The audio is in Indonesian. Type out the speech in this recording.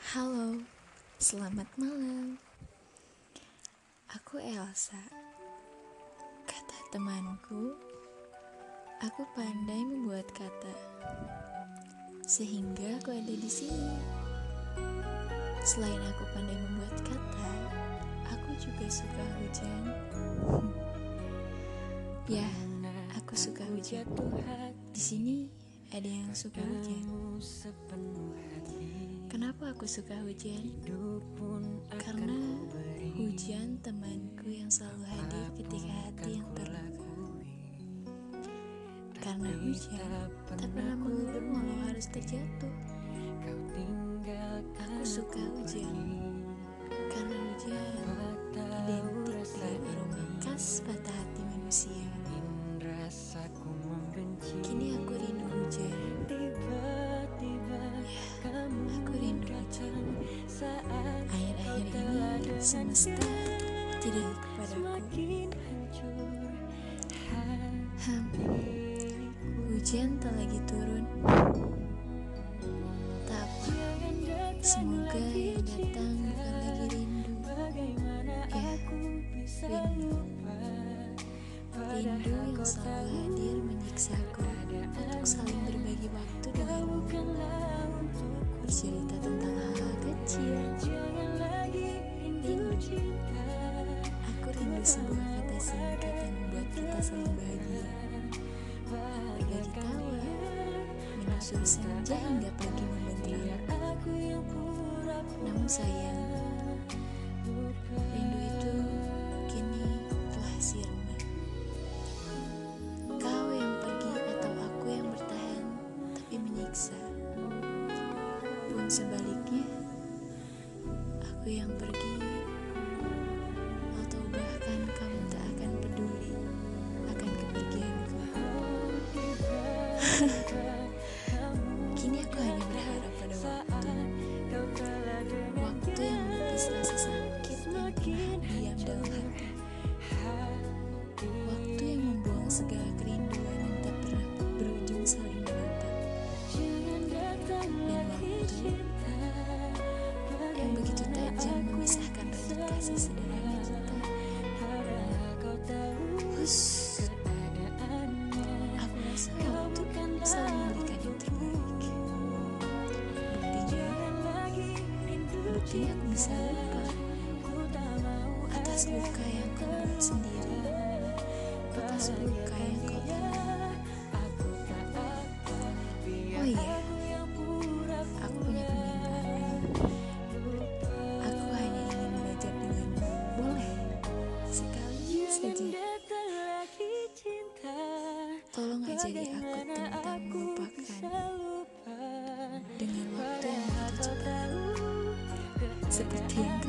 Halo, selamat malam. Aku Elsa. Kata temanku, aku pandai membuat kata, sehingga aku ada di sini. Selain aku pandai membuat kata, aku juga suka hujan. ya, aku suka hujan. Di sini ada yang suka hujan. Kenapa aku suka hujan? Karena hujan temanku yang selalu hadir ketika hati yang terluka. Karena hujan tak pernah mengulur walau harus terjatuh. Aku suka hujan semesta tidak kepadaku. Hmm, hujan tak lagi turun. Tak apa, semoga yang datang bukan lagi rindu. Ya, rindu. Rindu yang selalu hadir menyiksaku untuk saling Berbagi tawa, menyusul senja hingga pagi membentrang. Namun sayang, rindu itu kini telah sirna. Kau yang pergi atau aku yang bertahan tapi menyiksa. Pun sebaliknya, aku yang pergi kasih sederhana kita. Hus, aku rasa waktu selalu memberikan yang terbaik. Buktinya, buktinya aku bisa lupa atas luka yang kau buat sendiri, atas luka yang kau terima. Oh iya, aku Tolong ajari aku tentang melupakan dengan waktu yang begitu cepat. Seperti yang.